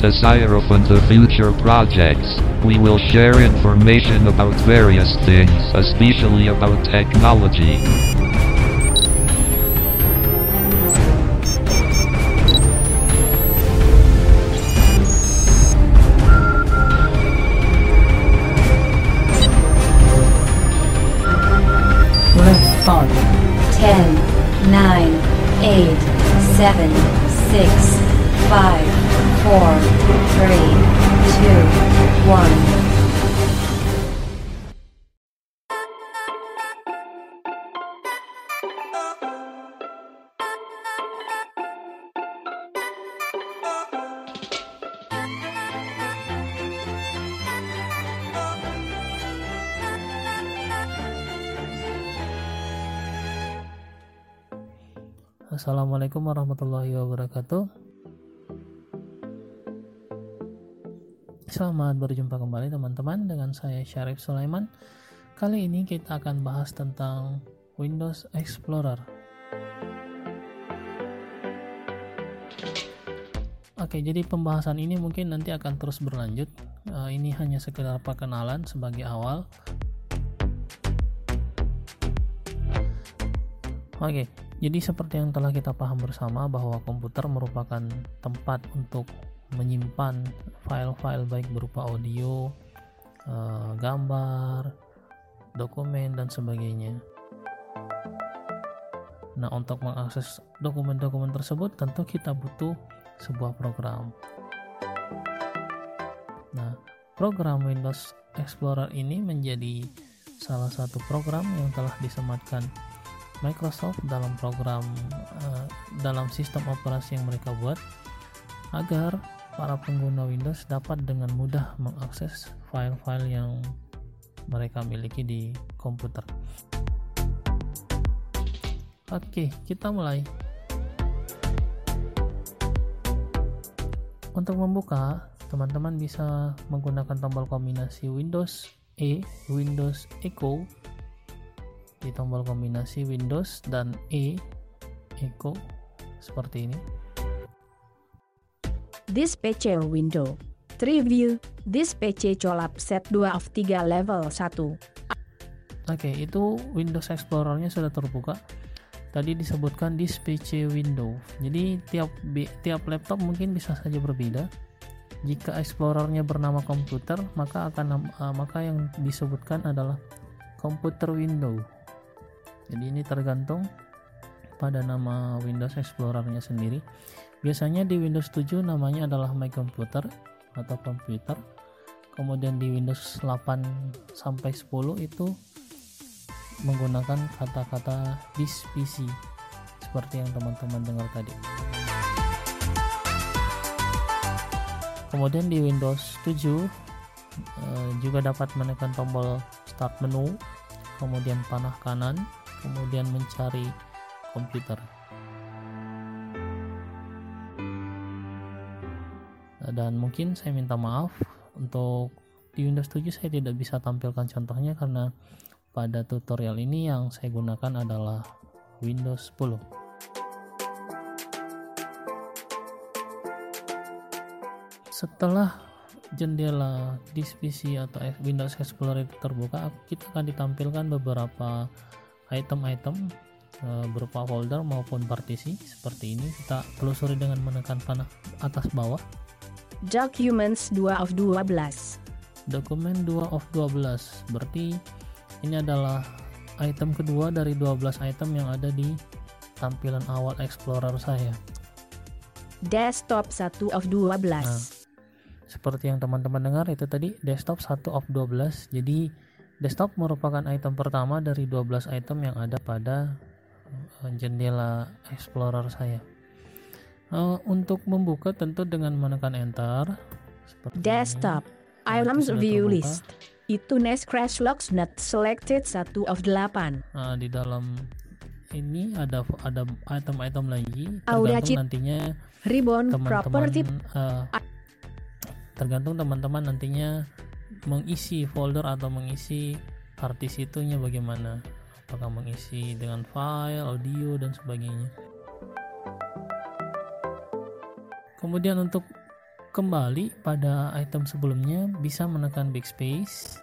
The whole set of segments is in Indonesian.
desire open to future projects. We will share information about various things, especially about technology. Assalamualaikum warahmatullahi wabarakatuh. Selamat berjumpa kembali teman-teman dengan saya Syarif Sulaiman. Kali ini kita akan bahas tentang Windows Explorer. Oke, jadi pembahasan ini mungkin nanti akan terus berlanjut. Eh, ini hanya sekedar perkenalan sebagai awal. Oke, jadi seperti yang telah kita paham bersama bahwa komputer merupakan tempat untuk menyimpan file-file baik berupa audio, eh, gambar, dokumen dan sebagainya. Nah, untuk mengakses dokumen-dokumen tersebut tentu kita butuh sebuah program. Nah, program Windows Explorer ini menjadi salah satu program yang telah disematkan Microsoft dalam program eh, dalam sistem operasi yang mereka buat agar para pengguna Windows dapat dengan mudah mengakses file-file yang mereka miliki di komputer. Oke, kita mulai. Untuk membuka, teman-teman bisa menggunakan tombol kombinasi Windows E, Windows Echo di tombol kombinasi Windows dan E Echo seperti ini. This PC window. 3 view. This PC colap set 2 of 3 level 1. Oke, itu Windows Explorer-nya sudah terbuka. Tadi disebutkan this PC window. Jadi tiap tiap laptop mungkin bisa saja berbeda. Jika Explorer-nya bernama komputer, maka akan eh, maka yang disebutkan adalah komputer window. Jadi ini tergantung pada nama Windows Explorer-nya sendiri. Biasanya di Windows 7 namanya adalah My Computer atau komputer. Kemudian di Windows 8 sampai 10 itu menggunakan kata-kata this PC seperti yang teman-teman dengar tadi. Kemudian di Windows 7 eh, juga dapat menekan tombol start menu, kemudian panah kanan, kemudian mencari komputer. Dan mungkin saya minta maaf untuk di Windows 7 saya tidak bisa tampilkan contohnya karena pada tutorial ini yang saya gunakan adalah Windows 10. Setelah jendela disk PC atau Windows Explorer itu terbuka, kita akan ditampilkan beberapa item-item eh, berupa folder maupun partisi seperti ini. Kita telusuri dengan menekan panah atas bawah. Documents 2 of 12. Dokumen 2 of 12 berarti ini adalah item kedua dari 12 item yang ada di tampilan awal Explorer saya. Desktop 1 of 12. Seperti yang teman-teman dengar itu tadi desktop 1 of 12. Jadi desktop merupakan item pertama dari 12 item yang ada pada eh, jendela Explorer saya. Eh, untuk membuka tentu dengan menekan enter ini. Desktop. Itu Items view terbuka. list. Itu Nest Crash Logs not selected 1 of 8. Nah, di dalam ini ada ada item-item lagi tergantung nantinya Ribbon teman-teman property eh, tergantung teman-teman nantinya mengisi folder atau mengisi partisi itunya bagaimana apakah mengisi dengan file, audio dan sebagainya kemudian untuk kembali pada item sebelumnya bisa menekan backspace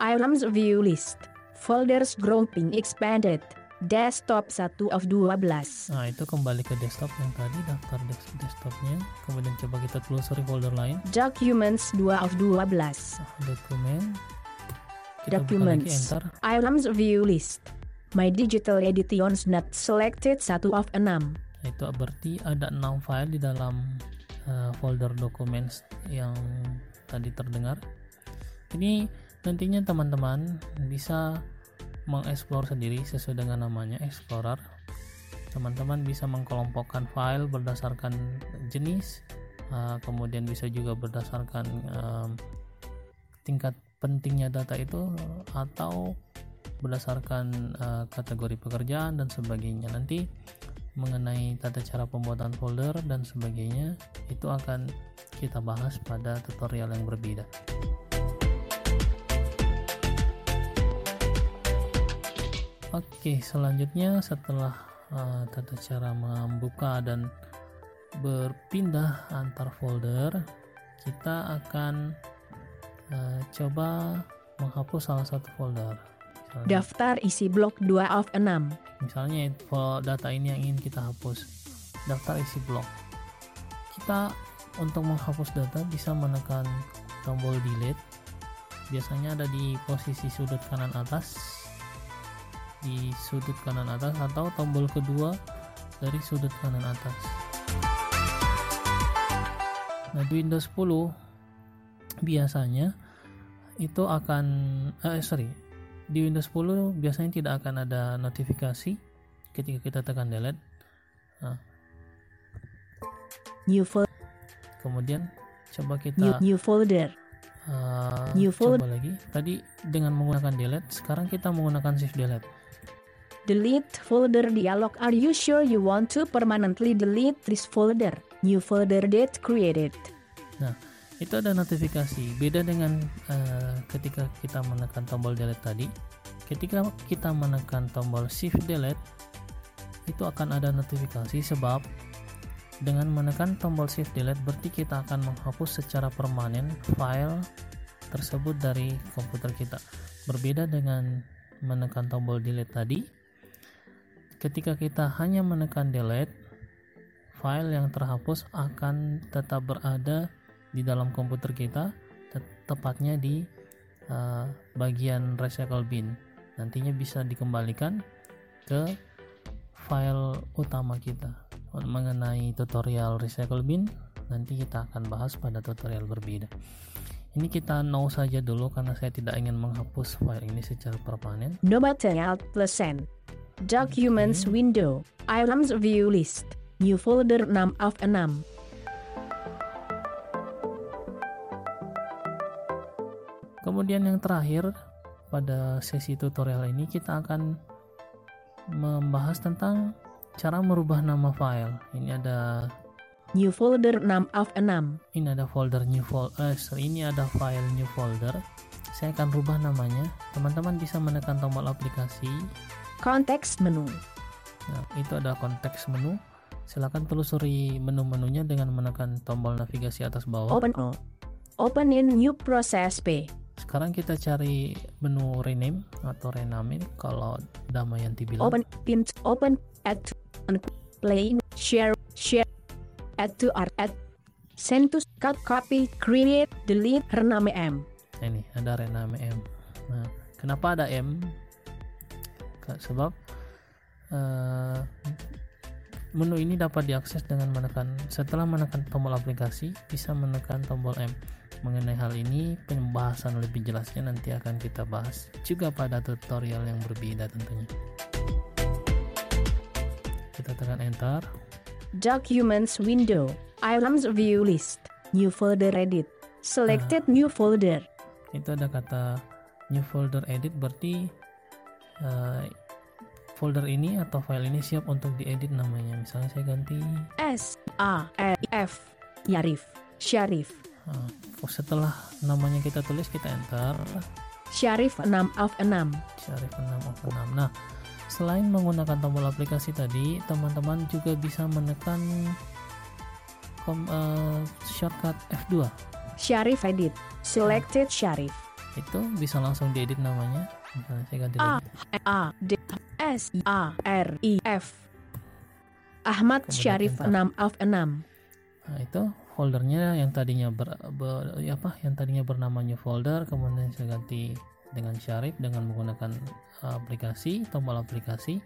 Items view list. Folders grouping expanded. Desktop 1 of 12. Nah, itu kembali ke desktop yang tadi daftar des- desktopnya. Kemudian coba kita telusuri folder lain. Documents 2 of 12. Nah, dokumen. Kita buka lagi Documents. enter. Items view list. My digital editions not selected 1 of 6. Nah, itu berarti ada 6 file di dalam uh, folder documents yang tadi terdengar. Ini nantinya teman-teman bisa mengeksplor sendiri sesuai dengan namanya Explorer. Teman-teman bisa mengkelompokkan file berdasarkan jenis, uh, kemudian bisa juga berdasarkan tingkat pentingnya data itu atau berdasarkan uh, kategori pekerjaan dan sebagainya. Nanti mengenai tata cara pembuatan folder dan sebagainya itu akan kita bahas pada tutorial yang berbeda. Oke, selanjutnya setelah uh, tata cara membuka dan berpindah antar folder, kita akan uh, coba menghapus salah satu folder. Misalnya- Daftar isi blok 2 of 6. misalnya data ini yang ingin kita hapus daftar isi blok kita untuk menghapus data bisa menekan tombol delete biasanya ada di posisi sudut kanan atas di sudut kanan atas atau tombol kedua dari sudut kanan atas nah di Windows 10 biasanya itu akan eh sorry di Windows 10 biasanya tidak akan ada notifikasi ketika kita tekan delete. New, fol- Kemudian coba new, kita new folder. Uh, new coba folder. lagi. Tadi dengan menggunakan delete, sekarang kita menggunakan shift delete. Delete folder dialog. Are you sure you want to permanently delete this folder? New folder date created. Nah, itu ada notifikasi. Beda dengan uh, ketika kita menekan tombol delete tadi. Ketika kita menekan tombol shift delete, itu akan ada notifikasi sebab dengan menekan tombol shift delete berarti kita akan menghapus secara permanen file tersebut dari komputer kita. Berbeda dengan menekan tombol delete tadi, ketika kita hanya menekan delete, file yang terhapus akan tetap berada di dalam komputer kita, te- tepatnya di uh, bagian recycle bin. Nantinya bisa dikembalikan ke file utama kita. Mengenai tutorial recycle bin, nanti kita akan bahas pada tutorial berbeda. Ini kita no saja dulu karena saya tidak ingin menghapus file ini secara permanen. No button alt plus N. Documents window. Items view list. New folder 6 of 6. Kemudian yang terakhir pada sesi tutorial ini kita akan membahas tentang cara merubah nama file. Ini ada New folder 6 of 6. ini ada folder new folder, eh, ini ada file new folder. Saya akan rubah namanya. Teman-teman bisa menekan tombol aplikasi. Context menu. Nah, itu ada konteks menu. Silakan telusuri menu-menunya dengan menekan tombol navigasi atas bawah. Open all. Open in new process P. Sekarang kita cari menu rename atau rename kalau Damayanti bilang. Open pin open add to play share share add to art add send to cut copy create delete rename M. Nah, ini ada rename M. Nah, kenapa ada M? Sebab eh, menu ini dapat diakses dengan menekan setelah menekan tombol aplikasi bisa menekan tombol M. Mengenai hal ini pembahasan lebih jelasnya nanti akan kita bahas juga pada tutorial yang berbeda tentunya. Kita tekan enter. Documents window. Items view list. New folder edit. Selected new folder. itu ada kata new folder edit berarti eh, folder ini atau file ini siap untuk diedit namanya. Misalnya saya ganti. S A E F Yarif Syarif. Eh, setelah namanya kita tulis kita enter. Syarif 6 of 6 Syarif 6 of 6 nah selain menggunakan tombol aplikasi tadi teman-teman juga bisa menekan kom, uh, shortcut F2 Syarif edit. Selected Syarif. itu bisa langsung diedit namanya. Misalnya saya ganti A lagi. A D S A R I F Ahmad Syarif enter. 6 of 6 nah itu foldernya yang tadinya ber, ber- ya apa yang tadinya bernama new folder kemudian saya ganti dengan Syarif dengan menggunakan aplikasi tombol aplikasi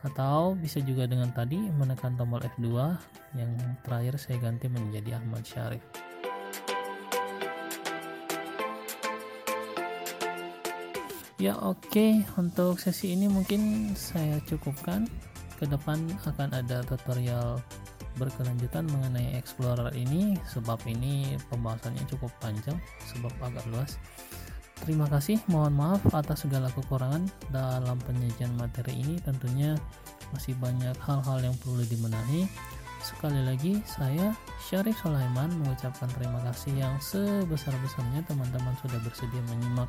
atau bisa juga dengan tadi menekan tombol F2 yang terakhir saya ganti menjadi Ahmad Syarif Ya oke. Untuk sesi ini mungkin saya cukupkan. Ke depan akan ada tutorial berkelanjutan mengenai Explorer ini. Sebab ini pembahasannya cukup panjang sebab agak luas. Terima kasih mohon maaf atas segala kekurangan dalam penyajian materi ini. Tentunya masih banyak hal-hal yang perlu dimenahi sekali lagi saya Syarif Sulaiman mengucapkan terima kasih yang sebesar-besarnya. Teman-teman sudah bersedia menyimak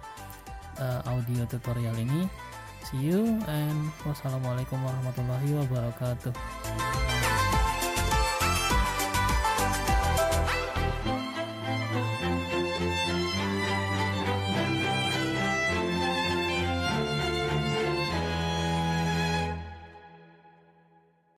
uh, audio tutorial ini. See you and wassalamualaikum warahmatullahi wabarakatuh